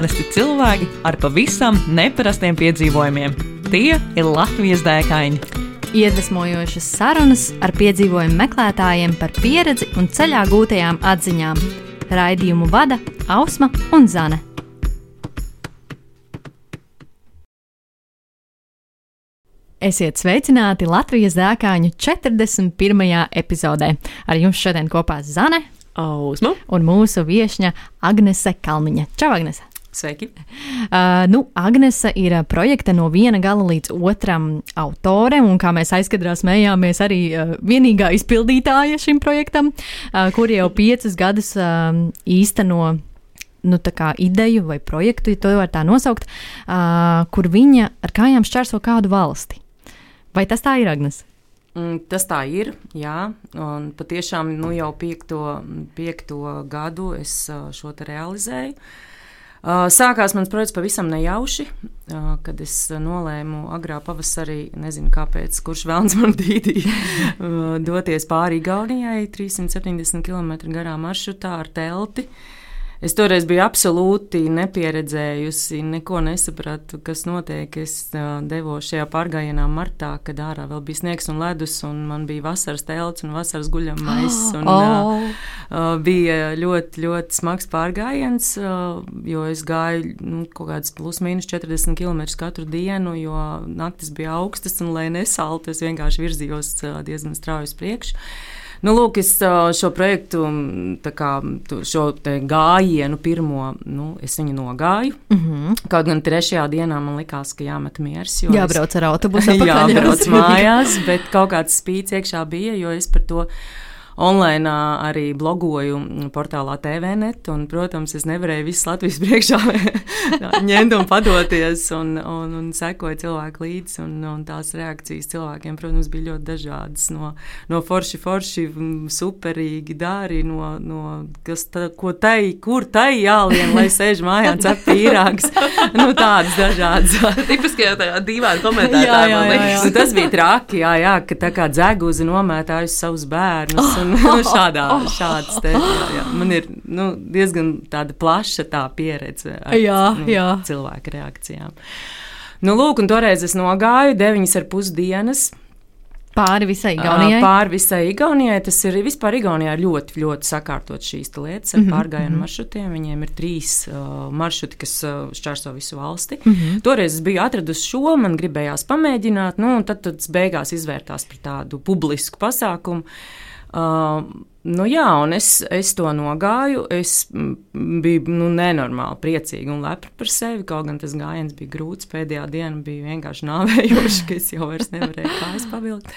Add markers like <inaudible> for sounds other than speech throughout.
Parasti cilvēki ar pavisam neparastiem piedzīvojumiem. Tie ir Latvijas dēkaini. Iedvesmojošas sarunas ar piedzīvojumu meklētājiem par pieredzi un ceļā gūtajām atziņām. Raidījumu vada Ausma un Zane. Esiet sveicināti Latvijas dēkāņu 41. epizodē. Ar jums šodien kopā Zane Ausma. un mūsu viesņa Agnese Kalniņa. Čau, Agnese! Sveiki! Uh, nu, Agnese ir uh, projekta no viena gala līdz otram autore, un kā mēs aizkadrā smējāmies, arī uh, vienīgā izpildītāja šim projektam, uh, kur jau piecus gadus uh, īsteno nu, ideju vai projektu, ja to var tā nosaukt, uh, kur viņa ar kājām šķērso kādu valsti. Vai tas tā ir, Agnes? Mm, Tas tā ir, jā, un patiešām nu, jau piekto, piekto gadu es ā, šo te realizēju. Ā, Sākās mans projekts pavisam nejauši, ā, kad es nolēmu agrā pavasarī, nezinu kāpēc, kurš vēlams man dīdīja, <laughs> doties pāri Igaunijai 370 km garā maršrutā ar telti. Es toreiz biju absolūti nepieredzējusi, neko nesapratu, kas notiek. Es devos šajā pārgājienā martā, kad ārā vēl bija sniegs un ledus, un man bija vasaras telts un vasaras guļamais. <gasps> Un, Oh. uh, bija ļoti, ļoti smags pārgājiens, uh, jo es gāju nu, kaut kāds plus mīnus 40 km katru dienu, jo naktis bija augstas, un lai nesaltu, es vienkārši virzījos diezgan strauji uz priekšu. Nu, lūk, es šo projektu, kā šo gājienu pirmo, nu, es viņu nogāju. Mm -hmm. Kaut gan trešajā dienā man likās, ka jāmet miers. jo es- Jābrauc ar autobusu. <laughs> jābrauc jā. mājās, bet kaut kāds spīts iekšā bija, jo es par to online arī blogoju portālā TVNet, un, protams, es nevarēju visu Latvijas <laughs> priekšā <laughs> ņemt un padoties, un, un, un sekoju cilvēku līdzi, un, un tās reakcijas cilvēkiem, protams, bija ļoti dažādas, no, no forši, forši, superīgi dāri, no, no kas tā, ko tai, kur tai jālien, lai sēž mājā un cep pīrāgs, <laughs> nu tādas dažādas. Tipiskajā tajā dīvainā komentārā. Jā, jā, jā, jā. Tas bija traki, jā, jā, ka tā kā dzeguzi nomētājusi savus bērnus. Un, <laughs> nu, <laughs> šādā, šāds te, jā, jā. Man ir nu, diezgan tāda plaša tā pieredze ar Jā, nu, jā. cilvēku reakcijām. Nu, lūk, un toreiz es nogāju deviņas ar pus dienas. Pāri visai Igaunijai. Pāri visai Igaunijai. Tas ir vispār Igaunijā ļoti, ļoti sakārtot šīs lietas ar mm -hmm. pārgājienu maršrutiem. Viņiem ir trīs uh, maršruti, kas uh, šķērso visu valsti. Mm -hmm. Toreiz es biju atradusi šo, man gribējās pamēģināt, nu, un tad, tad tas beigās izvērtās par tādu publisku pasākumu. Uh, nu jā, un es, es to nogāju. Es biju nu, nenormāli priecīga un lepna par sevi. Kaut gan tas gājiens bija grūts, pēdējā diena bija vienkārši nāvējoša, ka es jau vairs nevarēju kājas pavilkt.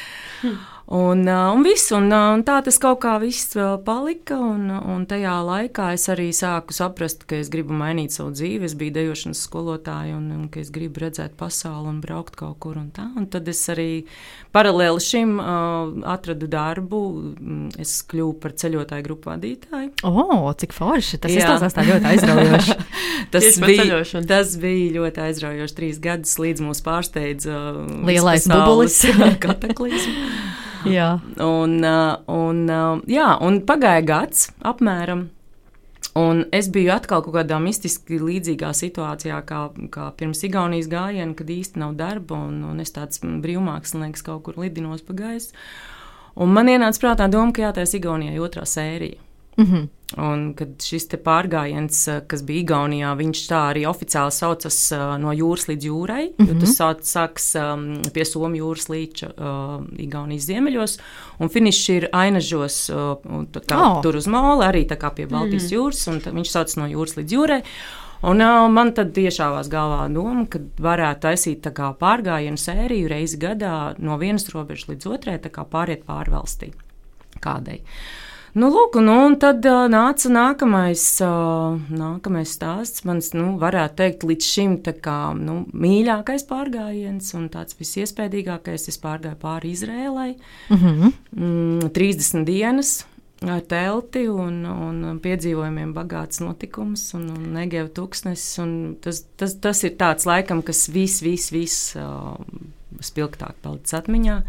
Un, un, viss, un, un tā tas kaut kā viss palika. Un, un tajā laikā es arī sāku saprast, ka es gribu mainīt savu dzīvi. Es biju dejošanas skolotāja un, un ka es gribu redzēt pasauli un braukt kaut kur. Un tā. un tad es arī paralēli šim uh, atradu darbu. Mm, Es kļuvu par ceļotāju grupu vadītāju. O, oh, cik forši. Tas izklausās tā ļoti aizraujoši. <laughs> Tas bija, tas bija ļoti aizraujoši. Trīs gadus līdz mūs pārsteidza uh, Lielais bubulis. <laughs> kataklizma. Jā. Un, uh, un, uh, jā, un pagāja gads apmēram. Un es biju atkal kaut kādā mistiski līdzīgā situācijā, kā, kā pirms Igaunijas gājiena, kad īsti nav darba, un, un es tāds brīvmākslinieks kaut kur lidinos pa gaisu. Un man ienāca prātā doma, ka jātaisa Igaunijai otrā sērija. Mm -hmm. Un kad šis pārgājiens, eh, kas bija Igaunijā, viņš tā arī oficiāli saucas eh, no jūras līdz jūrai. Mm -hmm. Tas sāk, sāks um, pie Somijas jūras līča uh, Igaunijas ziemeļos, un finišs ir Ainažos, uh, kā Oh. tur uz Māla, arī tā kā pie Baltijas mm jūras, un viņš sauc no jūras līdz jūrai. Un uh, man tad tiešāvās galvā doma, ka varētu taisīt pārgājienu sēriju reizi gadā no vienas robežas līdz otrai, tā kā pāriet pāri valstī kādai. Nu, lūk, un, un tad uh, nāca nākamais, uh, nākamais stāsts. Mans, nu, varētu teikt, līdz šim kā, nu, mīļākais pārgājiens un tāds visiespējīgākais. Es pārgāju pāri Izrēlai. Mm -hmm. Mm, 30 dienas ar telti un, un piedzīvojumiem bagāts notikums un, un negēva tūkstnesis. un Tas, tas, tas ir tāds laikam, kas viss, viss, viss uh, spilgtāk palicis atmiņā.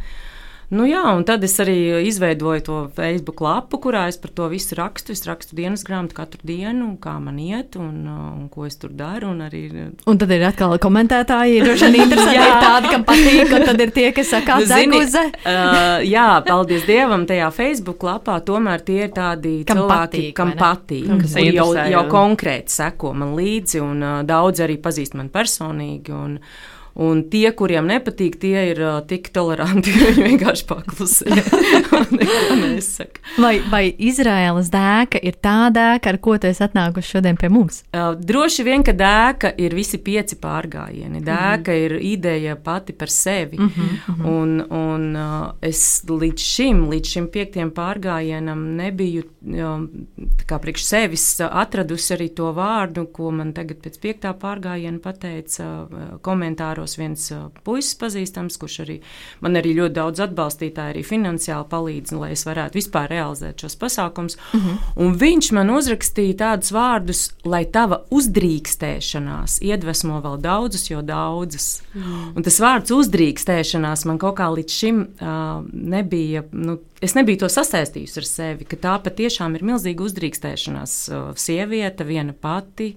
Nu, jā, un tad es arī izveidoju to Facebook lapu, kurā es par to visu rakstu. Es rakstu dienas grāmatu katru dienu, kā man iet un, uh, un ko es tur daru. Un, arī... un tad ir atkal komentētāji, droši vien <laughs> interesanti. ir tādi, kam patīk, un tad ir tie, kas saka, Nu, dzeguze. uh, jā, paldies Dievam, tajā Facebook lapā tomēr tie ir tādi Kam cilvēki, patīk, kam patīk. Mm, kas un jau, jau konkrēti seko man līdzi, un uh, daudz arī pazīst mani personīgi. Un, Un tie, kuriem nepatīk, tie ir uh, tik toleranti, <laughs> ka viņi vienkārši paklusē. <laughs> Vai, vai Izraēlas dēka ir tā dēka, ar ko tu esi atnākusi šodien pie mums? Uh, droši vien, ka dēka ir visi pieci pārgājieni. Dēka mm -hmm. ir ideja pati par sevi. Mm -hmm. Un, un uh, es līdz šim, līdz šim piektajam pārgājienam nebiju priekš sevis atradusi arī to vārdu, ko man tagad pēc piektā pārgājiena pateica uh, komentāros viens uh, puisis pazīstams, kurš arī man arī ļoti daudz atbalstītāji arī finansiāli palīdz, lai es varētu vispār realizēt šos pasākumus. Mm -hmm. Un viņš man uzrakstīja tādus vārdus, lai tava uzdrīkstēšanās iedvesmo vēl daudzus, jo daudzus. Mm. Un tas vārds uzdrīkstēšanās man kaut kā līdz šim uh, nebija. Nu, Es nebiju to sasaistījusi ar sevi, ka tā patiešām ir milzīga uzdrīkstēšanās. Uh, sieviete viena pati,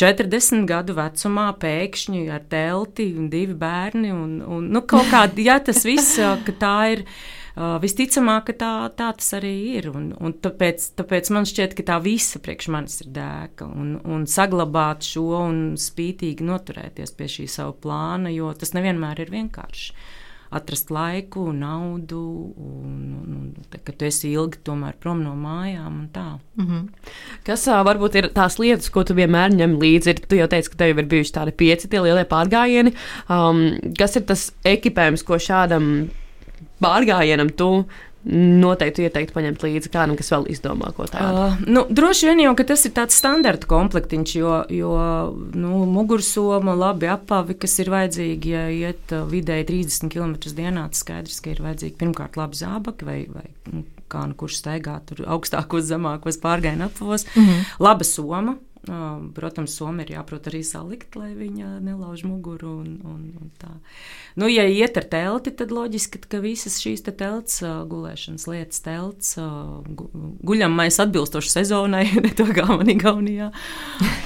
40 gadu vecumā, pēkšņi ar telti un divi bērni. Un, un, nu, kaut kā <laughs> ja tas viss, uh, ka tā ir. Uh, visticamāk, ka tā, tā tas arī ir. Un, un tāpēc, tāpēc man šķiet, ka tā visa priekš manis ir dēka. Un, un saglabāt šo un spītīgi noturēties pie šī sava plāna, jo tas nevienmēr ir vienkārši. Atrast laiku, naudu, un, un, un te, ka tu esi ilgi prom no mājām. tā. Mm -hmm. Kas ā, varbūt ir tās lietas, ko tu vienmēr ņem līdzi? Ir, tu jau teici, ka tev ir bijuši tādi pieci tie lielie pārgājieni. Um, kas ir tas ekipējums, ko šādam pārgājienam tu noteikti ieteiktu paņemt līdzi kādam, kas vēl izdomā ko tādu? Uh, nu, droši vien jau ka tas ir tāds standarta komplektiņš, jo, jo nu, mugursoma, labi apavi, kas ir vajadzīgi, ja iet uh, vidēji 30 km dienā, tas skaidrs, ka ir vajadzīgi pirmkārt labi zābaki vai, vai nu, kā nu kurš staigā tur augstākos, zemākos pārgājienu apavos, mm -hmm. laba soma. Protams, Somija ir jāprot arī salikt, lai viņa nelauž muguru. Un, un, un tā. nu, ja iet ar telti, tad loģiski, ka visas šīs te telts, gulēšanas lietas, telts, gu, guļamais atbilstoši sezonai, <laughs> ne to kā man Igaunijā.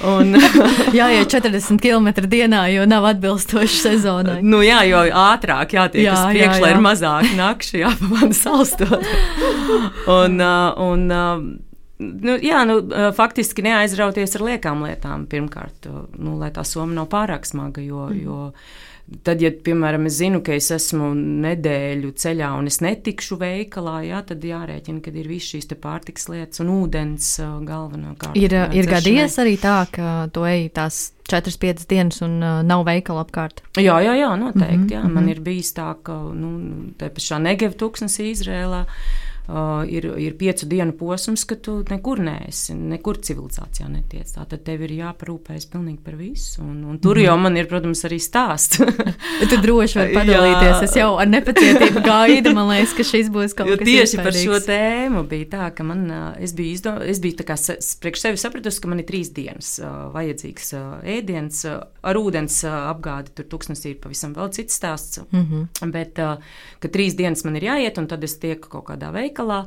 Un, <laughs> Jā, ja 40 km dienā, jo nav atbilstoši sezonai. nu, jā, jo ātrāk jātiek Jā, uz priekšu, lai ir mazāk nakšu jāpamana salstot. <laughs> un, un, Nu, jā, nu, uh, faktiski neaizrauties ar liekām lietām. Pirmkārt, nu, lai tā soma nav pārāk smaga. Jo, mm. jo tad, ja, piemēram, es zinu, ka es esmu nedēļu ceļā un es netikšu veikalā, jā, tad jārēķina, ka ir visas šīs te pārtiks lietas un ūdens uh, galvenokārt. Ir, uh, ir gadījies arī tā, ka tu ej tās 4-5 dienas un uh, nav veikala apkārt. Jā, jā, jā noteikti. Mhm, Mm -hmm, jā. Man ir bijis tā, ka nu, te pašā Negeva tūkstnesī Izrēlā. Uh, ir, ir piecu dienu posms, ka tu nekur neesi, nekur civilizācijā netiec. Tātad tev ir jāparūpējas pilnīgi par visu. Un, un tur jau man ir, protams, arī stāsts. <laughs> Tu droši vari padalīties. Jā. Es jau ar nepacietību gaidu. Man liekas, ka šis būs kaut Jo kas tieši par iespaidīgs. šo tēmu bija tā, ka man, ā, es biju, izdo, es biju priekš sevi sapratusi, ka man ir trīs dienas ā, vajadzīgs ā, ēdiens. Ar ūdens apgādi tur tūkstnesī ir pavisam vēl cits stāsts. Mm -hmm. Bet ka trīs dienas man ir jāiet, un tad es tieku kaut kādā veikalā.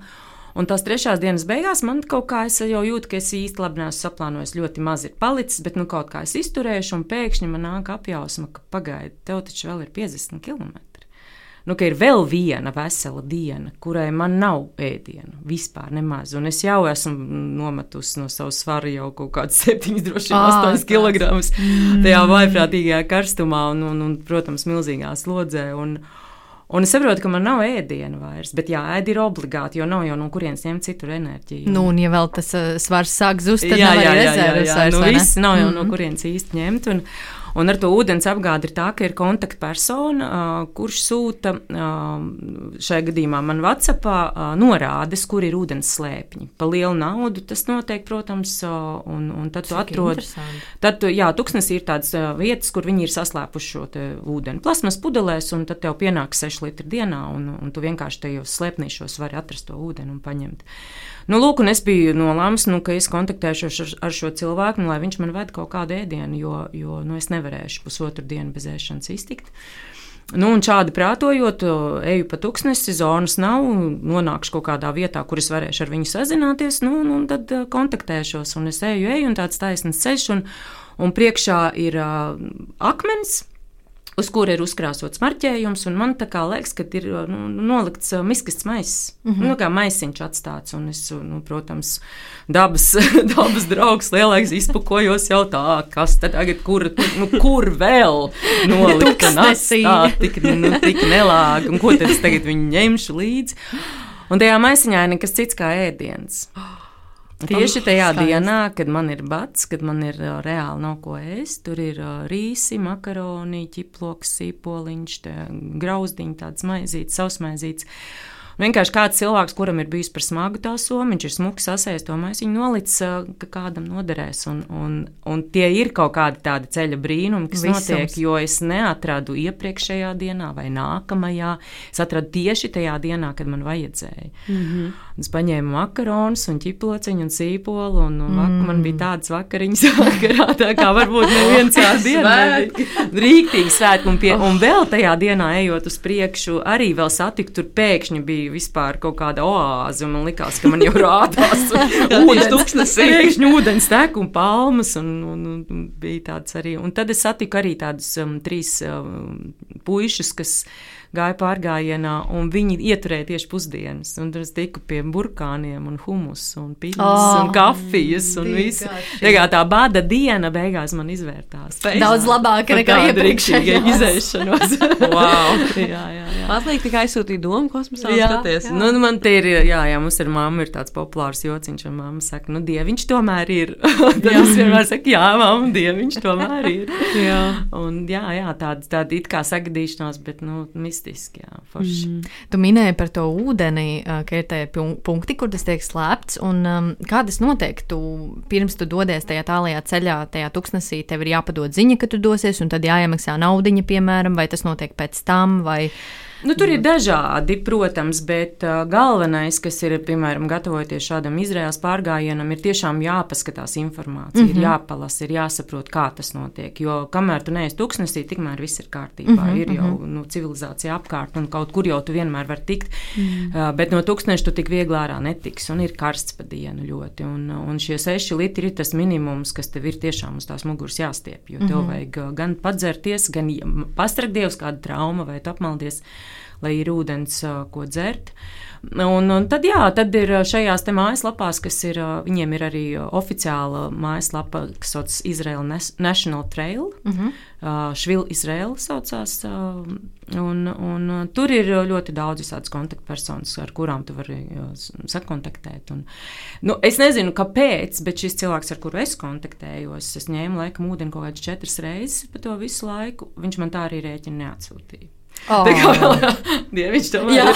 Un tās trešās dienas beigās man kaut kā es jau jūtu, ka es īsti labi neesmu saplānojis. Ļoti maz ir palicis, bet nu kaut kā es izturēšu, un pēkšņi man nāk apjausma, ka pagaidi, tev taču vēl ir 50 km nu, ka ir vēl viena vesela diena, kurai man nav ēdienu vispār nemaz. Un es jau esmu nometusi no savas svara jau kaut kādas 7, droši vien Ā, 8 kg tajā vaiprātīgajā karstumā un, un, un protams, milzīgā slodzē. Un, Un es saprotu, ka man nav ēdienu vairs, bet jā, ēdi ir obligāti, jo nav jau no kurienes ņemt citur enerģiju. Nu, un ja vēl tas uh, svars sāk zust, tad nav arī rezerves. vairs, nu, vai ne? viss nav jau mm -hmm. no Mhm. kurienes īsti ņemt. Un, un ar to ūdens apgādi ir tā, ka ir kontaktpersona, kurš sūta šajā gadījumā man WhatsAppā uh, norādes, kur ir ūdens slēpņi. Pa lielu naudu tas notiek, protams, un, un tad tu atrod. Tad, tu- jā, tuksnesī ir tādas vietas, kur viņi ir saslēpuši šo ūdeni. Plasmas pudelēs, un tad tev pienāk 6 litri dienā, un, un tu vienkārši tajos slēpnīšos vari atrast to ūdeni un paņemt. Nu, lūk, un es biju nolēmis, nu, ka es kontaktēšos ar, ar šo cilvēku, nu, lai viņš man ved kaut kādu ēdienu, jo, jo nu, es nevarēšu pusotru dienu bez ēšanas iztikt. Nu, un šādi prātojot, eju pa tūkstnesi, zonas nav, nonākšu kaut kādā vietā, kur es varēšu ar viņu sazināties, nu, nu tad kontaktēšos, un es eju, eju, un tāds taisns ceļš, un, un priekšā ir uh, akmens, uz kura ir uzkrāsots marķējums, un man tā kā liekas, ka ir nu, nolikts miskas maisis. Mm -hmm. nu, kā maisiņš atstāts, un es, nu, protams, dabas, <laughs> dabas draugs lielāks izpakojos jau tā, kas tad tagad, kur, nu, kur vēl nolikt un atstāt tik, nu, tik nelāgi, un ko tad es tagad viņu ņemšu līdzi. Un tajā maisiņā ir nekas cits kā ēdiens. <gasps> Tieši tajā Skaisti. dienā, kad man ir bats, kad man ir uh, reāli nav ko ēst, tur ir uh, rīsi, makaroni, ķiploks, sīpoliņš, grauzdiņi, tāds maizīts, sausmaizīts. Vienkārši kāds cilvēks, kuram ir bijis par smagu tā soma, viņš ir smuki sasējis to maisu, viņa nolicis, ka kādam noderēs. Un, un, un tie ir kaut kādi tādi ceļa brīnumi, kas Visums. notiek, jo es neatradu iepriekšējā dienā vai nākamajā. Es atradu tieši tajā dienā, kad man vajadzēja. Mm -hmm. Es paņēmu makaronus un ķiplociņu un sīpolu, un, un mm. man bija tādas vakariņas <laughs> vakarā, tā kā varbūt neviens tāds <laughs> dienas. Rīktīgi svētki, un, pie, <laughs> un vēl tajā dienā ejot uz priekšu, arī vēl satikt, tur pēkšņi bija bija vispār kaut kāda oāze. Man liekas, ka man jau rādās <laughs> ūdens, pēkšņi ūdens tek un palmas. Un, un, un bija tāds arī. Un tad es satiku arī tādus um, trīs um, puišus, kas gāja pārgājienā, un viņi ieturēja tieši pusdienas. Un tur es tiku pie burkāniem, un humus, un pīles, oh, un kafijas, un viss. Tā bada diena beigās man izvērtās. Pēc, Daudz labāk nekā iepriekšējā izēšanos. <laughs> wow! <laughs> jā, jā, jā. Atliek tikai aizsūtīt domu kosmosā. Jā, skaties. jā. Nu, nu, man te ir, jā, jā, mums ar mammu ir tāds populārs jociņš, un mamma saka, nu, dieviņš tomēr ir. <laughs> Tad es vienmēr saku, jā, mamma, dieviņš tomēr ir. jā. Un jā, jā, tāda, tāda it kā sagadīšanās, bet, nu, mis mistiski. Jā, forši. mm. Tu minēji par to ūdeni, ka ir tie punkti, kur tas tiek slēpts. Un, um, kā tas notiek? Tu, pirms tu dodies tajā tālajā ceļā, tajā tuksnesī, tev ir jāpadod ziņa, ka tu dosies, un tad jāiemaksā naudiņa, piemēram, vai tas notiek pēc tam. Vai... Nu, tur ir dažādi, protams, bet uh, galvenais, kas ir, piemēram, gatavoties šādam Izraels pārgājienam, ir tiešām jāpaskatās informācija, mm -hmm. ir jāpalasa, ir jāsaprot, kā tas notiek. Jo kamēr tu neesi tuksnesī, tikmēr viss ir kārtībā. Mm -hmm. Ir jau mhm. nu, civilizācija apkārt, un kaut kur jau tu vienmēr vari tikt. Mm -hmm. uh, bet no tuksneša tu tik viegli ārā netiks, un ir karsts pa dienu ļoti. Un, un šie seši litri ir tas minimums, kas tev ir tiešām uz tās muguras jāstiep. Jo mm -hmm. tev mhm. vajag uh, gan padzerties, gan pastragdievs kāda trauma vai apmaldies lai ir ūdens, ko dzert. Un, un tad, jā, tad ir šajās mājaslapās, kas ir, viņiem ir arī oficiāla mājaslapa, kas sauc Izraela National Trail, uh -huh. uh, Švil Izraela saucās, un, un tur ir ļoti daudz visādas kontaktpersonas, ar kurām tu vari sakontaktēt. Un, nu, es nezinu, kāpēc, bet šis cilvēks, ar kuru es kontaktējos, es ņēmu laikam ūdeni kaut kādas četras reizes pa to visu laiku, viņš man tā arī rēķinu neatsūtīja. Oh. Tā kā <laughs> dievišķi tomēr.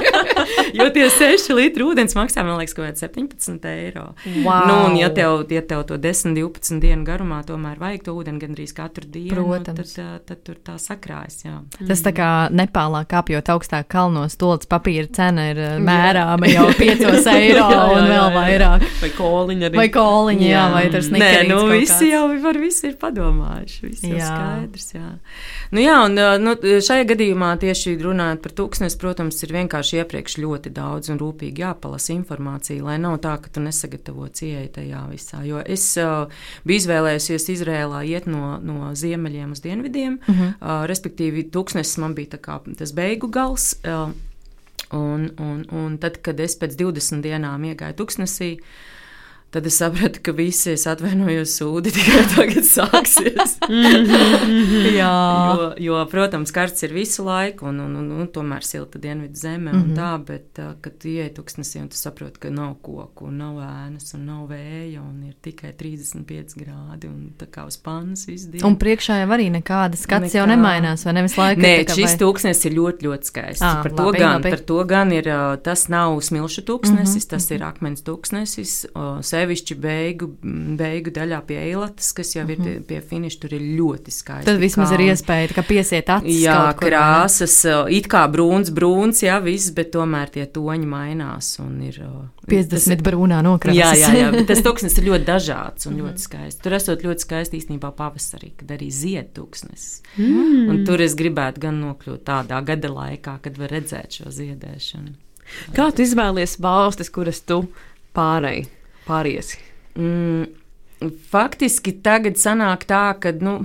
<laughs> jo tie 6 litri ūdens maksā, man liekas, kaut kāds 17 eiro. Wow. Nu, un ja tev, ja tev to 10, 12 dienu garumā tomēr vajag to ūdeni gandrīz katru dienu, nu, Protams. tad, tad tur tā sakrājas. Jā. Tas tā kā Nepālā kāpjot augstāk kalnos, tolts papīra cena ir mērāma jau <laughs> 5 eiro un vēl vairāk. Vai koliņa arī. Vai koliņa, jā, jā vai tas Nē, nu visi jau par visu ir padomājuši. Viss jau skaidrs, jā. Nu jā, un nu, šai Šajā gadījumā tieši runājot par tūkstnesi, protams, ir vienkārši iepriekš ļoti daudz un rūpīgi jāpalasa informācija, lai nav tā, ka tu nesagatavo cieņu tajā visā. Jo es uh, biju izvēlējusies Izrēlā iet no, no ziemeļiem uz dienvidiem, uh -huh. uh, respektīvi, tūkstnesis man bija tas beigu gals. Uh, un, un, un tad, kad es pēc 20 dienām iegāju tūkstnesī, uh, Tad es sapratu, ka visi es atvainojos sūdi tikai tagad sāksies. <laughs> Jā, jo, jo, protams, karsts ir visu laiku, un, un, un, un tomēr silta dienvidu zeme un -hmm. tā, bet, uh, kad ienāc tuksnesī un tu saproti, ka nav koku, un nav ēnas, un nav vēja, un ir tikai 35 grādi, un tā kā uz pannas visu dienu. Un priekšā jau arī nekāda skats Nekā. jau nemainās, vai nevis laika? Nē, šis vai... tūkstnes ir ļoti, ļoti skaists. À, par, labi, to gan, labi. par to gan ir, tas nav smilšu tūkstnesis, mm -hmm. tas ir akmens tūkstnesis. Sevišķi beigu, beigu daļā pie eilatas, kas jau mm -hmm. ir Mhm. pie finiša, tur ir ļoti skaisti. Tad vismaz ir kalni. iespēja tā kā piesiet acis. Jā, kur, ne? krāsas, uh, it kā brūns, brūns, jā, viss, bet tomēr tie toņi mainās un ir. uh, 50 brūnā nokrāsas. Jā, jā, jā, bet tas <laughs> tūkstnesis ir ļoti dažāds Mhm. un ļoti skaists. Tur esot ļoti skaisti īstenībā pavasarī, kad arī zied tūkstnesis. Mm. Un tur es gribētu gan nokļūt tādā gada laikā, kad var redzēt šo ziedēšanu. Kā tu izvēlies valstis, kuras tu pārēji, pāriesi? Mm, faktiski tagad sanāk tā, ka, nu,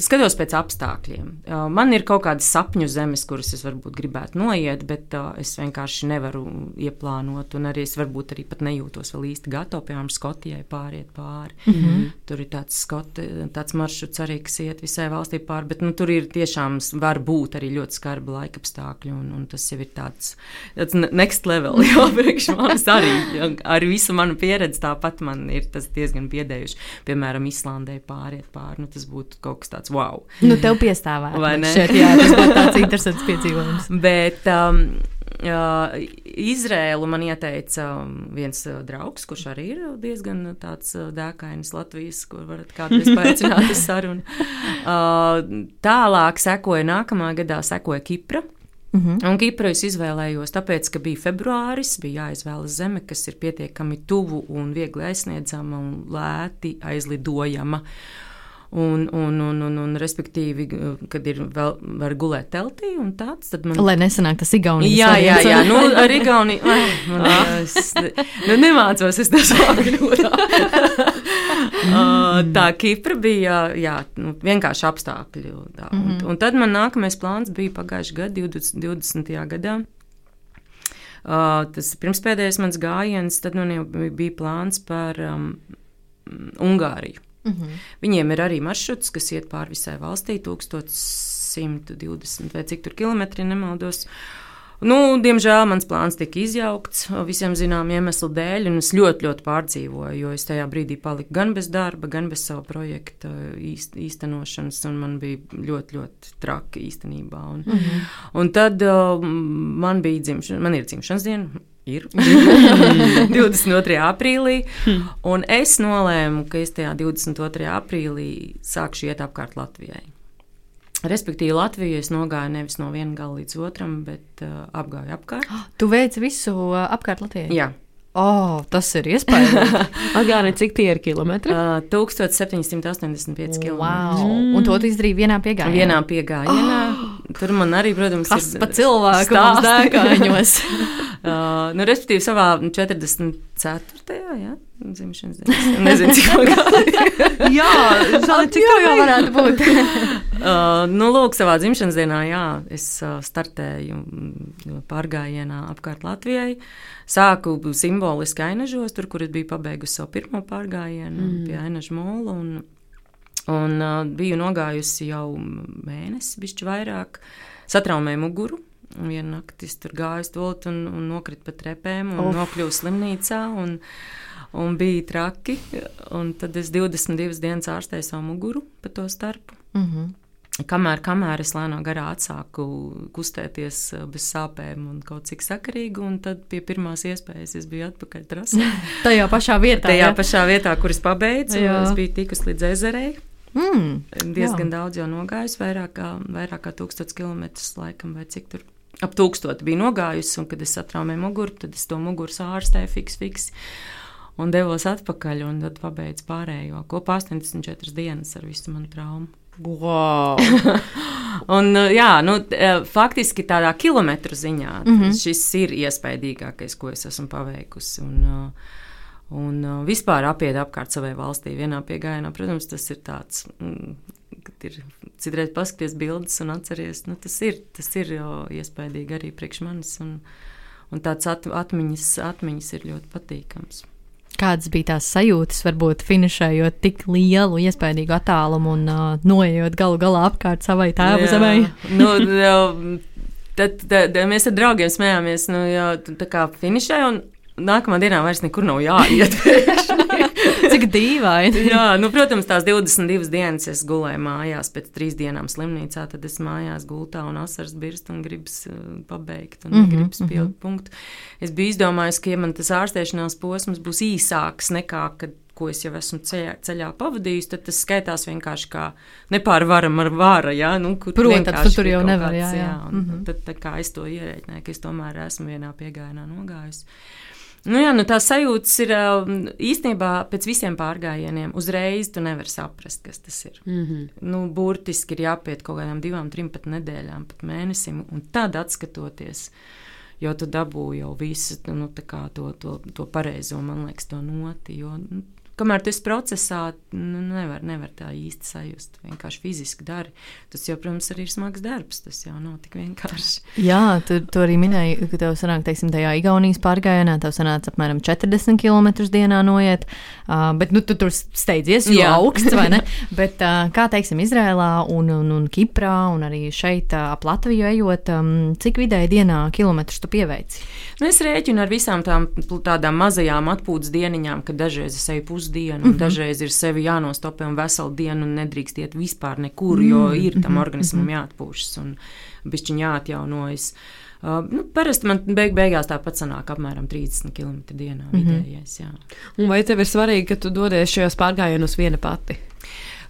skatos pēc apstākļiem. Uh, Man ir kaut kādas sapņu zemes, kuras es varbūt gribētu noiet, bet uh, es vienkārši nevaru ieplānot. Un arī es varbūt arī pat nejūtos vēl īsti gatava, piemēram, Skotijai pāriet pāri. Mm -hmm. Tur ir tāds, skoti, tāds maršruts arī, kas iet visai valstī pāri, bet nu, tur ir tiešām var būt arī ļoti skarbi laika apstākļi. Un, un tas jau ir tāds, tāds ne- next level, <laughs> jau priekš manis arī. Ar visu manu pieredzi tāpat man ir tas diezgan biedējuši. Piemēram, Islandē pāriet pāri. Nu, tas būtu kaut kas tāds wow. Nu, tev piestāvēt. Vai ne? Šeit, jā, tas būtu tāds interesants piedzīvojums. <laughs> Bet um, uh, Izrēlu man ieteica um, viens uh, draugs, kurš arī ir diezgan uh, tāds uh, dēkains Latvijas, kur varat kādreiz paaicināt uz sarunu. <laughs> Uh, tālāk sekoja nākamā gadā sekoja Kipra. Mm -hmm. Un Kipru es izvēlējos, tāpēc, ka bija februāris, bija jāizvēlas zeme, kas ir pietiekami tuvu un viegli aizsniedzama un lēti aizlidojama. Un, un, un, un, un respektīvi, kad ir vēl var gulēt teltī un tāds, tad man. Lai nesanāk tas Igaunijas Jā, jā, jā, nu, ar <laughs> Igauniju. ai, man, es, nu, nemācos es to sāku. Uh, tā Kipra bija jā, nu, vienkārši apstākļi. Tā. Un, un tad man nākamais plāns bija pagājušajā gadā, 20, 20. gadā. Uh, tas pirmspēdējais mans gājiens, tad man jau bija plāns par um, Ungāriju. Mm -hmm. Viņiem ir arī maršruts, kas iet pāri visai valstī, 1120 vai cik tur kilometri, nemaldos. Nu, diemžēl mans plāns tika izjaukts visiem zināmiem iemeslu dēļ, un es ļoti, ļoti pārdzīvoju, jo es tajā brīdī paliku gan bez darba, gan bez sava projekta īst, īstenošanas, un man bija ļoti, ļoti traki īstenībā. Un, mm -hmm. un tad uh, man bija dzimšana, man ir dzimšanas diena. Ir <laughs> 22. aprīlī, un es nolēmu, ka es tajā 22. aprīlī sākšu iet apkārt Latvijai. Respektīvi, Latviju es nogāju nevis no viena gala līdz otram, bet uh, apgāju apkārt. <gasps> Tu veici visu uh, apkārt Latvijai? Jā, Oh, tas ir iespējams. <laughs> Atgādini, cik tie ir kilometri? uh, 1785 km. wow. Un to tu izdarīji vienā piegājienā. Vienā piegājienā. Tur man arī, protams, Kas ir pa cilvēku mums stāsti. dēkāņos? <laughs> Uh, nu, respektīvi, savā 44. Jā, dzimšanas dienā. Nezinu, cik man gadi. <laughs> jā, zini, cik Jā, jā, varētu būt. <laughs> Uh, nu, lūk, savā dzimšanas dienā, jā, es uh, startēju mm, pārgājienā apkārt Latvijai. Sāku simboliski ainažos, tur, kur es biju pabeigusi savu pirmo pārgājienu mm. pie ainaža mola. Un, un uh, biju nogājusi jau mēnesi, bišķi vairāk, satraumēju muguru. Vienu nakti es tur gāju stūlīt un, un nokritu pa trepēm un Uf. nokļuvu slimnīcā. Un, un bija traki. Un tad es 22 dienas ārstēju savu muguru pa to starpu. Mm -hmm. Kamēr, kamēr es lēnām garā atsāku kustēties eh, bez sāpēm un kaut cik sakarīgi, un tad pie pirmās iespējas es biju atpakaļ trasē. <laughs> Tajā pašā vietā. Tajā jā? pašā vietā, kur es pabeidzu, es biju tikus līdz ezerei. Mm. Diezgan Jā. daudz jau nogājusi, vairāk kā, vairāk kā tūkstots kilometrus laikam, vai cik tur. Ap tūkstoti bija nogājusi, un kad es satraumēju muguru, tad es to muguru ārstēju fiks, fiks. Un devos atpakaļ, un tad pabeidzu pārējo. Kopā 84 dienas ar visu manu traumu. Wow. <laughs> Un, uh, jā, nu, eh, faktiski tādā kilometru ziņā mm -hmm. šis ir iespaidīgākais, ko es esmu paveikusi. Un, uh, un uh, vispār apiet apkārt savai valstī vienā piegājienā, protams, tas ir tāds. Mm, kad ir citreiz paskaties bildes un atceries, nu, tas ir, tas ir iespaidīgi arī priekš manis. Un, un tāds at, atmiņas, atmiņas ir ļoti patīkams. Kādas bija tās sajūtas, varbūt finišējot tik lielu, iespaidīgu attālumu un uh, noiejot galu galā apkārt savai tēva zemē? <laughs> nu, jau, tad, tad, tad mēs ar draugiem smējāmies, nu, jau tā kā finišē, un nākamā dienā vairs nekur nav jāiet. <laughs> Cik dīvaini. <laughs> Jā, nu, protams, tās 22 dienas es gulēju mājās, pēc trīs dienām slimnīcā, tad es mājās gultā un asars birst un gribas uh, pabeigt un mm -hmm, gribas pielikt mm -hmm. punktu. Es biju izdomājis, ka ja man tas ārstēšanās posms būs īsāks nekā, kad ko es jau esmu ceļā, ceļā pavadījis, tad tas skaitās vienkārši kā nepārvaram ar vāra. Ja? Nu, Protams, tu tur jau nevar. Jā, jā. jā un, mm -hmm. tad, kā es to ierēķināju, ka es tomēr esmu vienā piegājienā nogājis. Nu, jā, nu tā sajūta ir īstenībā pēc visiem pārgājieniem. Uzreiz tu nevari saprast, kas tas ir. Mm -hmm. nu, burtiski ir jāpiet kaut kādām divām, trim pat nedēļām, pat mēnesim, un tad atskatoties jo tu dabūji jau visu nu, to, to, to pareizo, man liekas, to noti. Jo, nu, kamēr esi procesā, nu, nevar, nevar tā īsti sajust. Vienkārši fiziski dari. Tas jau, protams, arī ir smags darbs. Tas jau nav tik vienkārši. Jā, tu, tu arī minēji, ka tev sanāk, teiksim, tajā Igaunijas pārgājienā, tev sanāca apmēram 40 km dienā noiet. Uh, bet, nu, tu tur steidzies, jo augsts, vai ne? <laughs> bet, uh, kā, teiksim, Izrēlā un, un, un Kiprā un arī šeit uh, ap Latviju ejot, um, cik vidēji dienā kilometrus tu pieveici? Nu, es rēķinu ar visām tām tādām mazajām atpūtas dieniņām, kad dažreiz es eju pusdienu, mm -hmm. dažreiz ir sevi jānostopē un veselu dienu un nedrīkst iet vispār nekur, jo mm -hmm. ir tam mhm, organismam mhm. jāatpūšas un bišķiņ jāatjaunojas. Uh, nu, parasti man beig beigās tāpat sanāk apmēram 30 km dienā mhm. vidējais. Jā. Un vai tev ir svarīgi, ka tu dodies šajos pārgājienos viena pati?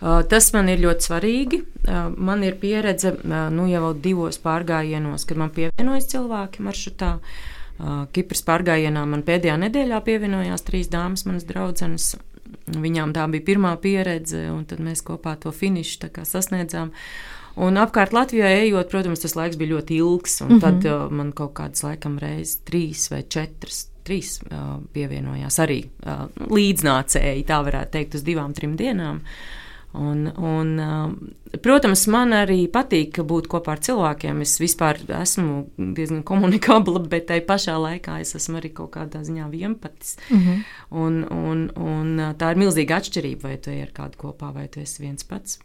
Uh, tas man ir ļoti svarīgi. Uh, man ir pieredze uh, nu, jau divos pārgājienos, kad man pievienojas cilvēki maršrutā. Kipras pārgājienā man pēdējā nedēļā pievienojās trīs dāmas, manas draudzenes. Viņām tā bija pirmā pieredze, un tad mēs kopā to finišu sasniedzām. Un apkārt Latvijai ejot, protams, tas laiks bija ļoti ilgs, un mm -hmm. tad uh, man kaut kādas laikam reizes trīs vai četras. Trīs uh, pievienojās arī uh, līdznācēji, tā varētu teikt, uz divām, trim dienām. Uh, Un, un, um, protams, man arī patīk būt kopā ar cilvēkiem. Es vispār esmu diezgan komunikabla, <laughs> bet tai pašā laikā es esmu arī kaut kādā ziņā vienpatis. Mm -hmm. un, un, un uh, tā ir milzīga atšķirība, vai tu ej ar kādu kopā, vai tu esi viens pats.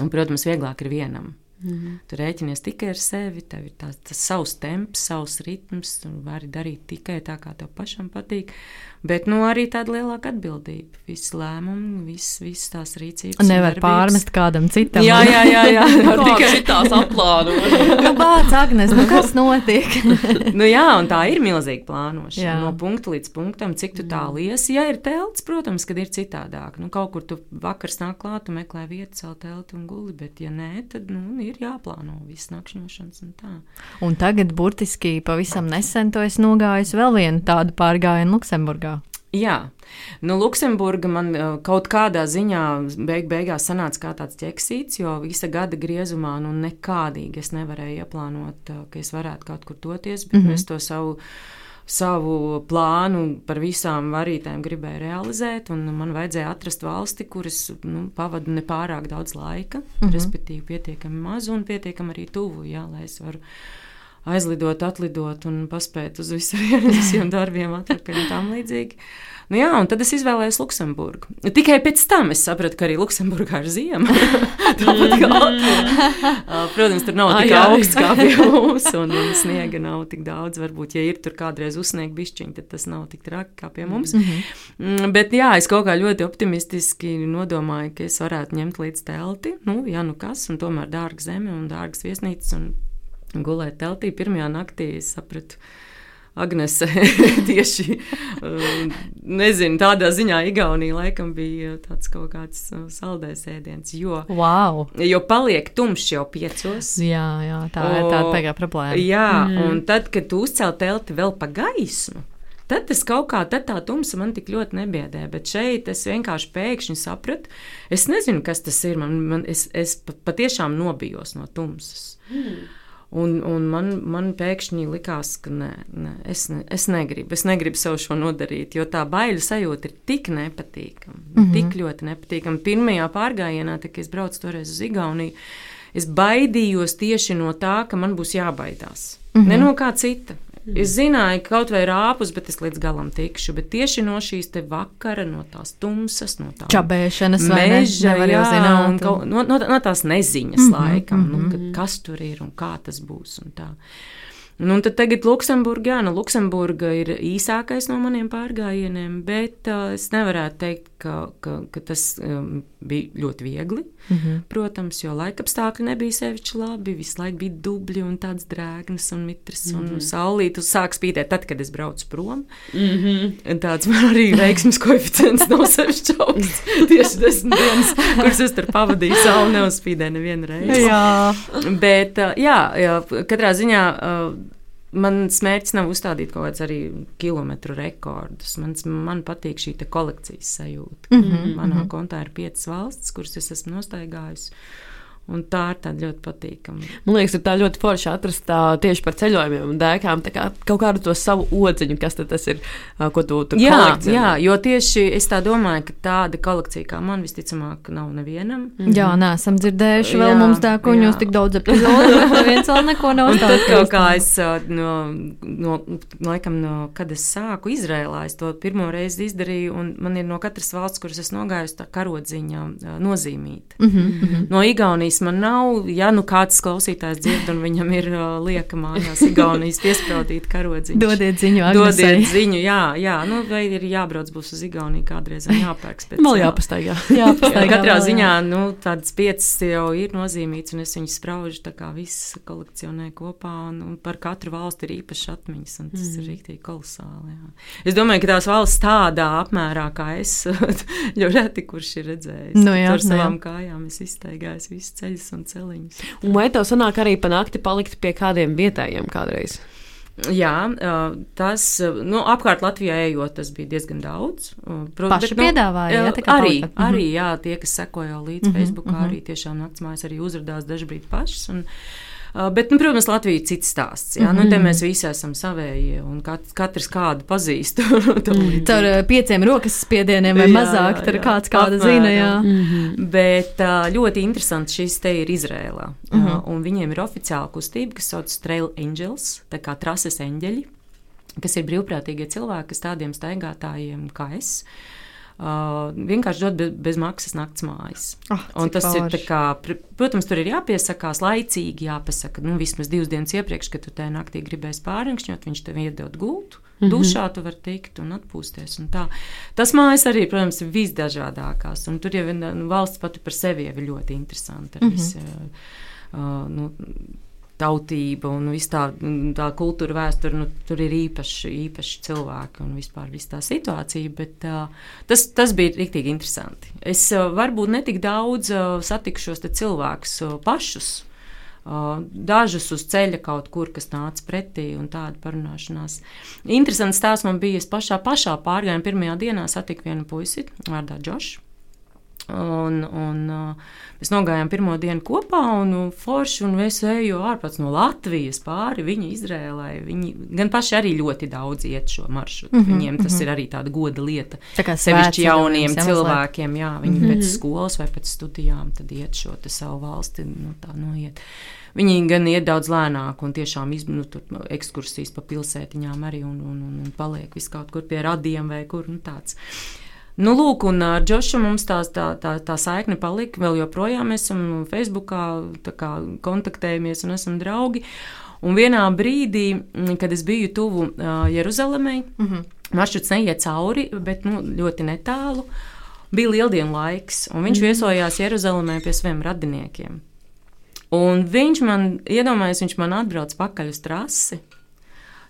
Un, protams, vieglāk ir vienam. Mm -hmm. Tu rēķinies tikai ar sevi, tev ir tās, tas savs temps, savs ritms, un vari darīt tikai tā, kā tev pašam patīk. Bet nu, arī tāda lielāka atbildība. Visi lēmumi, visas vis tās rīcības. Nevar pārmest kādam citam. Jā, jā, jā. jā. <laughs> tikai tās aplānotas. <laughs> nu, bāc, Agnes, nu kas notiek? <laughs> nu, jā, un tā ir milzīga plānošana. Jā. No punkta līdz punktam, cik tu tālu iesi. Ja ir telts, protams, kad ir citādāk. Nu, kaut kur tu vakars nāk klāt, tu meklē vietu, celt telti un guli, bet ja nē, tad nu, ir jāplāno viss nakšņošanas un tā. Un tagad burtiski pavisam nesen to es nogāju vēl vienu tādu pārgājienu Luksemburgā. Jā, nu, Luksemburga man uh, kaut kādā ziņā beig beigās sanāca kā tāds ķeksīts, jo visa gada griezumā nu, nekādīgi es nevarēju ieplānot, uh, ka es varētu kaut kur doties, bet mm -hmm. es to savu savu plānu par visām varītēm gribēju realizēt, un man vajadzēja atrast valsti, kuras nu, pavadu nepārāk daudz laika, mm -hmm. respektīvi pietiekami mazu un pietiekami arī tuvu, jā, lai es varu aizlidot, atlidot un paspēt uz visiem, <laughs> visiem darbiem atpakaļ un tam līdzīgi. Nu, jā, un tad es izvēlējos Luksemburgu. Tikai pēc tam es sapratu, ka arī Luksemburgā ir ziema. <laughs> Tāpat kā Latvijā. Protams, tur nav tik augsts kā pie mums, un, un sniega nav tik daudz. Varbūt, ja ir tur kādreiz uzsniegt bišķiņi, tad tas nav tik traki kā pie mums. Mm -hmm. Bet jā, es kaut kā ļoti optimistiski nodomāju, ka es varētu ņemt līdz telti. Nu, jā, nu kas, un tomēr dārga zeme un dārgas viesnīcas. Un gulēt teltī. Pirmajā naktī es sapratu, Agnese <laughs> tieši um, nezinu, tādā ziņā Igaunija laikam bija tāds kaut kāds uh, saldējs ēdiens. Jo, wow. jo paliek tumšs jau piecos. Jā, jā tā o, ir tāda pēkšņa problēma. Jā, mm. un tad, kad tu uzcēl telti vēl pa gaismu. Tad tas kaut kā tā tumsa man tik ļoti nebiedē, bet šeit es vienkārši pēkšņi sapratu, es nezinu, kas tas ir. Man, man, es es patiešām nobijos no tumsas. Mm. Un, un man, man pēkšņi likās, ka nē, nē, es, ne, es negribu. Es negribu sev šo nodarīt, jo tā baiļu sajūta ir tik nepatīkama. Mm -hmm. Tik ļoti nepatīkama. Pirmajā pārgājienā, kad es braucu toreiz uz Igauniju, es baidījos tieši no tā, ka man būs jābaidās. Mm -hmm. Ne no kā cita. Mm. Es zināju, ka kaut vai rāpus, bet es līdz galam tikšu. Bet tieši no šīs vakara, no tās tumsas, no tā čabēšanas, meža, ne, jā, zināt, un, un, no, no, no tās neziņas mm -hmm, laikam, mm -hmm. nu, ka, kas tur ir un kā tas būs. Nu, tad tagad Luksemburga, jā, nu, Luksemburga ir īsākais no maniem pārgājieniem, bet uh, es nevarētu teikt, ka, ka, ka tas um, bija ļoti viegli. Mm -hmm. Protams, jo laikapstākļi nebija sevišķi labi, visu laiku bija dubļi un tāds drēgnas un mitrs mm -hmm. un mhm. saulīt sāk spīdēt tad, kad es braucu prom. Mm -hmm. Tāds man arī veiksmes koeficients nav sevišķi augsts. <laughs> Tieši desmit dienas, kuras es tur pavadīju, saule neuzspīdēja nevienu reizi. Jā. Bet, uh, jā, jā, katrā ziņā. Uh, Mans mērķis nav uzstādīt kaut kādus arī kilometru rekordus. Mans, man patīk šī kolekcijas sajūta. Mm -hmm, Manā mm -hmm. kontā ir piecas valstis, kuras es esmu nostaigājusi. Un tā ir tāda ļoti patīkama. Man liekas, ir tā ļoti forši atrast tā, tieši par ceļojumiem un dēkām kā, kaut kādu to savu odziņu, kas tas ir, ko tu tur jā. Jā, jo tieši es tā domāju, ka tāda kolekcija kā man visticamāk nav nevienam. Mm -hmm. Jā, nesam dzirdējuši vēl jā, mums dēkuņos tik daudz epizodu, <laughs> viens vēl neko nav uzstāstījis. Tad kaut kā es no, no, laikam, no, kad es sāku Izrēlā, es to pirmo reizi izdarīju, un man ir no katras valsts, kuras es nogājusi, tā karodziņa nozīmīta. Mm -hmm. No Igaunijas Igaunijas man nav. Ja nu kāds klausītājs dzird, un viņam ir uh, lieka mājās Igaunijas piespraudīt karodziņu. Dodiet ziņu, Agnesai. Dodiet ziņu, jā, jā. Nu, vai ir jābrauc būs uz Igauniju kādreiz, jāpērks pēc. Mal jāpastaigā. jāpastaigā katrā vēl, ziņā, nu, tādas piecas jau ir nozīmītas, un es viņus spraužu tā kā viss kolekcionē kopā, un, un par katru valsti ir īpašas atmiņas, un tas mm. ir rīktīgi kolosāli, jā. Es domāju, ka tās valsts tādā apmērā, kā es, <laughs> ļoti reti, kurš ir redzējis. Nu, jā, ar nu savām jā. kājām es iztaigāju visu ceļus un celiņus. Un vai tev sanāk arī pa nakti palikt pie kādiem vietējiem kādreiz? Jā, tas nu, apkārt Latvijā ejot, tas bija diezgan daudz. Protams, Paši nu, piedāvāja, jā, arī, palika. arī jā, tie, kas sekoja līdz mm -hmm, Facebookā, mm -hmm. arī tiešām naktsmājas arī uzrādījās dažbrīd pašas. Un, Uh, bet, nu, protams, Latvija ir cits stāsts. Jā, mm -hmm. nu, mhm. mēs visi esam savējie un kat, katrs kādu pazīst. Tur uh, pieciem rokas spiedieniem vai jā, mazāk, tur kāds kāda apmēram. zina. Jā. Mm -hmm. Bet uh, ļoti interesanti šis te ir Izrēlā. Mm -hmm. Un viņiem ir oficiāla kustība, kas sauc Trail Angels, tā kā trases eņģeļi, kas ir brīvprātīgie cilvēki, kas tādiem staigātājiem kā es. Uh, Uh, vienkārši dod bez, bez maksas naktas mājas. Oh, tas pārši. ir, kā, protams, tur ir jāpiesakās laicīgi, jāpasaka, nu, vismaz divas dienas iepriekš, kad tu tajā naktī gribēsi pāriņķot, viņš tev iedod gultu. Mm -hmm. Dušā tu vari tikt un atpūsties. Un tā. Tas mājas arī, protams, ir visdažādākās. Un tur jau nu, valsts pati par sevi ir ļoti interesanta. Mm -hmm. Vis, uh, nu, tautība un viss tā, tā kultūra, vēsture, nu, tur ir īpaši, īpaši cilvēki un vispār tā situācija. Bet, uh, tas, tas bija rīktīgi interesanti. Es uh, varbūt netik daudz uh, satikšos cilvēkus uh, pašus. Uh, dažus uz ceļa kaut kur, kas nāca pretī, un tāda parunāšanās. Interesants stāsts man bija. Es pašā, pašā pārgājumā pirmajā dienā satiku vienu puisi vārdā Džošu. Un, un, uh, mēs nogājām pirmo dienu kopā, un Forši un es eju ārpus no Latvijas pāri viņa Izrēlai. Viņi gan paši arī ļoti daudz iet šo maršrutu. Mm -hmm, Viņiem tas mm -hmm. ir arī tāda goda lieta. Tā kā sevišķi jauniem cilvēkiem, jā, viņi mm -hmm. pēc skolas vai pēc studijām tad iet šo savu valsti, nu, tā noiet. Viņi gan iet daudz lēnāk, un tiešām nu, ekskursijas pa pilsētiņām arī, un, un, un, un paliek vis kaut kur pie radiem vai kur nu, tāds. Nu, lūk, un ar Džošu mums tā, tā, tā, tā saikne palika. Vēl joprojām mēs esam Facebookā, kā, kontaktējamies un esam draugi. Un vienā brīdī, kad es biju tuvu uh, Jeruzalemei, mm -hmm. maršruts neiet cauri, bet nu, ļoti netālu. Bija lieldienu laiks, un viņš mm -hmm. viesojās Jeruzalemē pie saviem radiniekiem. Un viņš man, iedomājieties, viņš man atbrauc pakaļ uz trasi.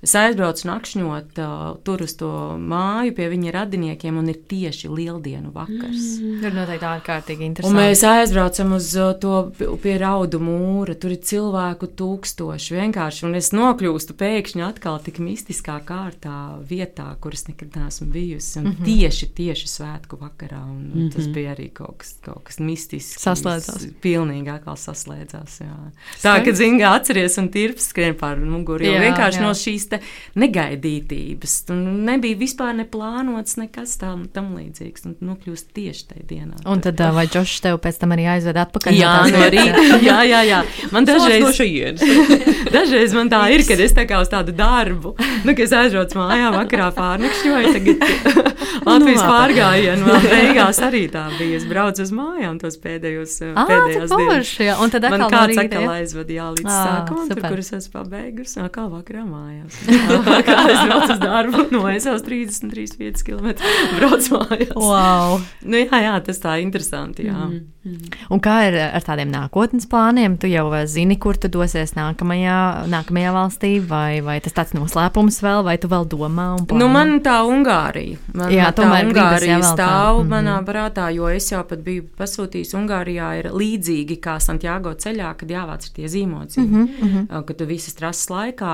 Es aizbraucu nakšņot uh, tur uz to māju pie viņa radiniekiem, un ir tieši lieldienu vakars. Mm. Tur noteikti ārkārtīgi interesanti. Un mēs aizbraucam uz to pie raudu mūra. Tur ir cilvēku tūkstoši vienkārši, un es nokļūstu pēkšņi atkal tik mistiskā kārtā vietā, kuras nekad neesmu bijusi. Un mm -hmm. tieši, tieši svētku vakarā, un, un mm -hmm. tas bija arī kaut kas, kaut kas mistisks. Saslēdzās. Pilnīgi atkal saslēdzās, jā. Tā, ka zinga atceries un tirps skrien pār muguru, jo jā, vienkārši jā. no šīs negaidītības. Nebija vispār neplānots nekas tam, tam līdzīgs. Un nokļūst tieši tajā dienā. Un tad, uh, vai Džošs tev pēc tam arī aizved atpakaļ? Jā, no rīta. <laughs> Jā, jā, jā. Man dažreiz, <laughs> dažreiz man tā ir, kad es tā kā uz tādu darbu, nu, ka es aizrodas mājā vakarā pārnakšņoju, tagad <laughs> Latvijas Nu, pārgājienu vēl beigās arī tā bija. Es braucu uz mājām tos pēdējos, pēdējos cik dienas. jā. Un tad Man kāds atkal jā, līdz Ā, sākumam, tur, kur es esmu pabeigusi, atkal vakarā mājās. Kā es <laughs> braucu uz darbu, no es jau 33, 5 km braucu mājās. Wow. Nu, jā, jā, tas tā interesanti, jā. Mhm. Un kā ir ar tādiem nākotnes plāniem? Tu jau eh, zini, kur tu dosies nākamajā, nākamajā valstī, vai, vai tas tāds noslēpums vēl, vai tu vēl domā? Nu, man tā Ungārija. Man Jā, tā Ungārija jāvelk tā. stāv Mhm. manā prātā, jo es jau pat biju pasūtījis Ungārijā. Ir līdzīgi kā Santiago ceļā, kad jāvāc tie zīmogi. Mhm, mhm. Uh, Kad tu visas trases laikā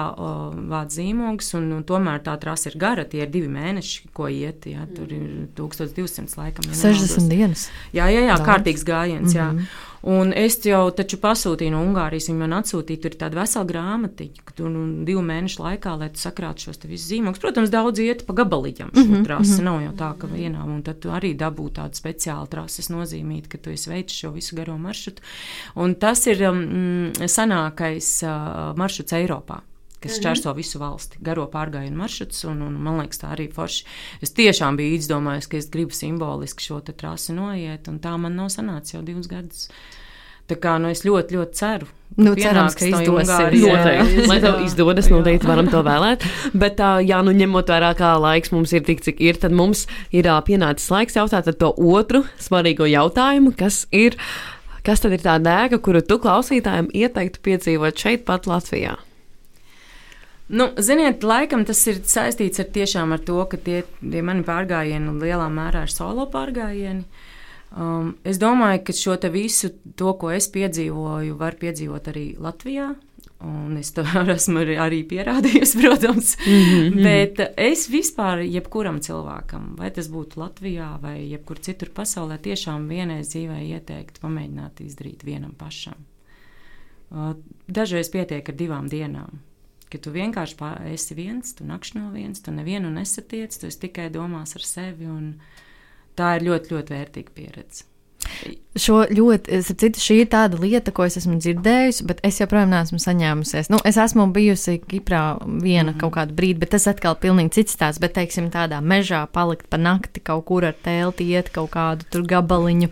vāc zīmogus, un, un tomēr tā trase ir gara. Tie ir divi mēneši, ko iet. Jā, tur ir 1200 laikam. ja 60 nemaldos. dienas. Jā, jā, jā Daudz. kārtīgs gājiens. Jā. Mhm. Un es jau taču pasūtīju no Ungārijas, viņi man atsūtīja tur ir tāda vesela grāmatiņa, ka tur nu, divu mēnešu laikā, lai tu sakrātu šos visus zīmogus. Protams, daudz iet pa gabaliņam šo Mhm, trasi. mhm. Nav jau tā, ka vienā, un tad tu arī dabū tādu speciālu trases nozīmīt, ka tu esi veicis šo visu garo maršrutu. Un tas ir um, senākais uh, maršruts Eiropā kas čērso visu valsti, garo pārgājienu maršruts. Un, un, man liekas, tā arī forši. Es tiešām biju izdomājis, ka es gribu simboliski šo trasi noiet, un tā man nav sanācis jau divus gadus. Tā kā nu, es ļoti, ļoti ceru. Nu, cerams, ka izdosies. Noteikti. Lai tev izdodas, noteikti varam to vēlēt. Bet, jā, nu ņemot vērā, kā laiks mums ir tik, cik ir, tad mums ir pienācis laiks jautāt to otru svarīgo jautājumu, kas ir, kas tad ir tā dēga, kuru tu klausītājiem ieteiktu piedzīvot šeit pat Latvijā? Nu, ziniet, laikam tas ir saistīts ar, tiešām ar to, ka tie, tie mani pārgājieni lielā mērā ir solo pārgājieni. Um, es domāju, ka šo visu, to, ko es piedzīvoju, var piedzīvot arī Latvijā. Un es to <laughs> esmu arī- arī pierādījusi, <laughs> protams. Mm -hmm. Bet es vispār, jebkuram cilvēkam, vai tas būtu Latvijā vai jebkur citur pasaulē, tiešām vienreiz dzīvē ieteiktu pamēģināt izdarīt vienam pašam. Uh, Dažreiz pietiek ar divām dienām. Kad tu vienkārši pā- esi viens, tu nakšņo viens, tu nevienu nesatiec, tu tikai domās ar sevi. Tā ir ļoti, ļoti vērtīga pieredze. Šo ļoti, citu, šī ir tāda lieta, ko es esmu dzirdējusi, bet es joprojām neesmu saņēmusies. Nu, es esmu bijusi Kiprā viena mm -hmm. kaut kādu brīdi, bet tas atkal ir pilnīgi cits stāsts. Bet, teiksim, tādā mežā palikt pa nakti kaut kur ar telti, iet kaut kādu tur gabaliņu.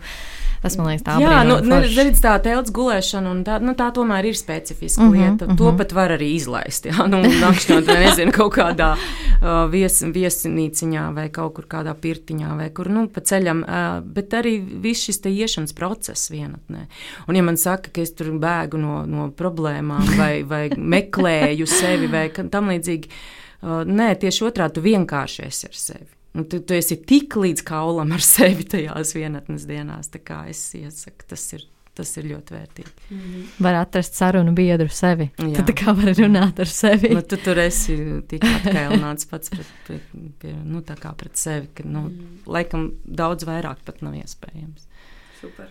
Tas man liekas, tā Jā, nu, nu, redz, tā telts gulēšana, un tā, nu, tā tomēr ir specifiska Mhm, uh -huh, lieta. Uh -huh. To pat var arī izlaist. Jā, nu, nakšņot, nezinu, kaut kādā uh, vies, viesinīciņā vai kaut kur kādā pirtiņā vai kur, nu, pa ceļam. Uh, bet arī viss šis iešanas process vienatnē. Un, ja man saka, ka es tur bēgu no, no problēmām <laughs> vai, vai meklēju sevi vai tam līdzīgi, uh, nē, tieši otrādi, tu vienkārši esi ar sevi. Un tu, tu esi tik līdz kaulam ar sevi tajās vienatnes dienās. Tā kā es iesaku, tas ir, tas ir ļoti vērtīgi. Var atrast sarunu biedru sevi. Jā. Tad tā kā var runāt ar sevi. Nu, tu tur esi tik atkailināts pats pret, pret, pie, nu, pret sevi, ka nu, laikam daudz vairāk pat nav iespējams. Super.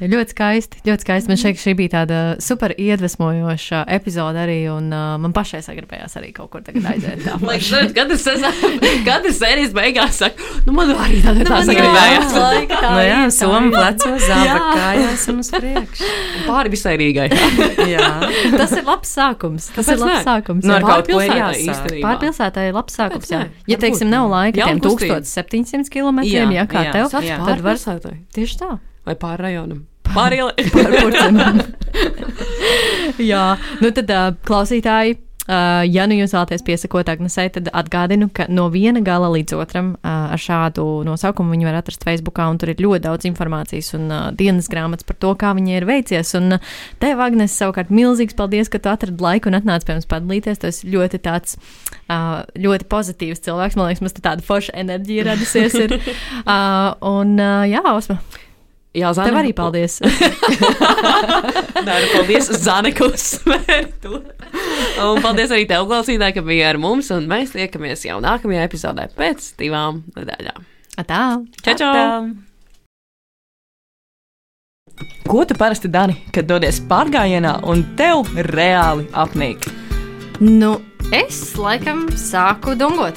Ļoti skaisti. Ļoti skaisti. Man šķiet, ka šī bija tāda super iedvesmojoša epizode arī, un uh, man pašai sagribējās arī kaut kur tagad aiziet. <laughs> Tā katrs sezon- katrs sērijas beigās saka, nu man arī tāda tā man sagribējās. jā, <laughs> laika tā Nu, jā, tā somu plecos, <laughs> zāba Jā. kājās un uz priekšu. Pāri visai Rīgai. Jā. Tas ir labs sākums. Tas Kāpēc ir labs sākums. Nu, jā. ar kaut ko ir labs sākums. Jā. ne? Ja, teiksim, nav laika tiem kustība. 1700 km, jā, Jā, jā, kā jā. tev, Jā. tad var tieši tā. Vai pāri rajonam? Pāri ielai. Jā, nu tad uh, klausītāji. Uh, ja nu jūs vēlaties piesakot Agnesei, tad atgādinu, ka no viena gala līdz otram uh, ar šādu nosaukumu viņi var atrast Facebook, un tur ir ļoti daudz informācijas un uh, dienas grāmatas par to, kā viņai ir veicies. Un uh, tev, Agnes, savukārt milzīgs paldies, ka tu atradi laiku un atnāci pie mums padalīties. Tas ļoti tāds uh, ļoti pozitīvs cilvēks. Man liekas, mums tāda forša enerģija radusies. Ir. <laughs> Uh, un uh, jā, Osma, Jā, Zana. tev arī paldies. <laughs> Dara, paldies, Zana, ka uzsvēri to. Un paldies arī tev, klausītāji, ka bija ar mums. Un mēs tiekamies jau nākamajā epizodē pēc divām nedēļām. Tā! Čau, čau! Ko tu parasti dari, kad dodies pārgājienā un tev reāli apnīk? Nu, Es laikam sāku dungot.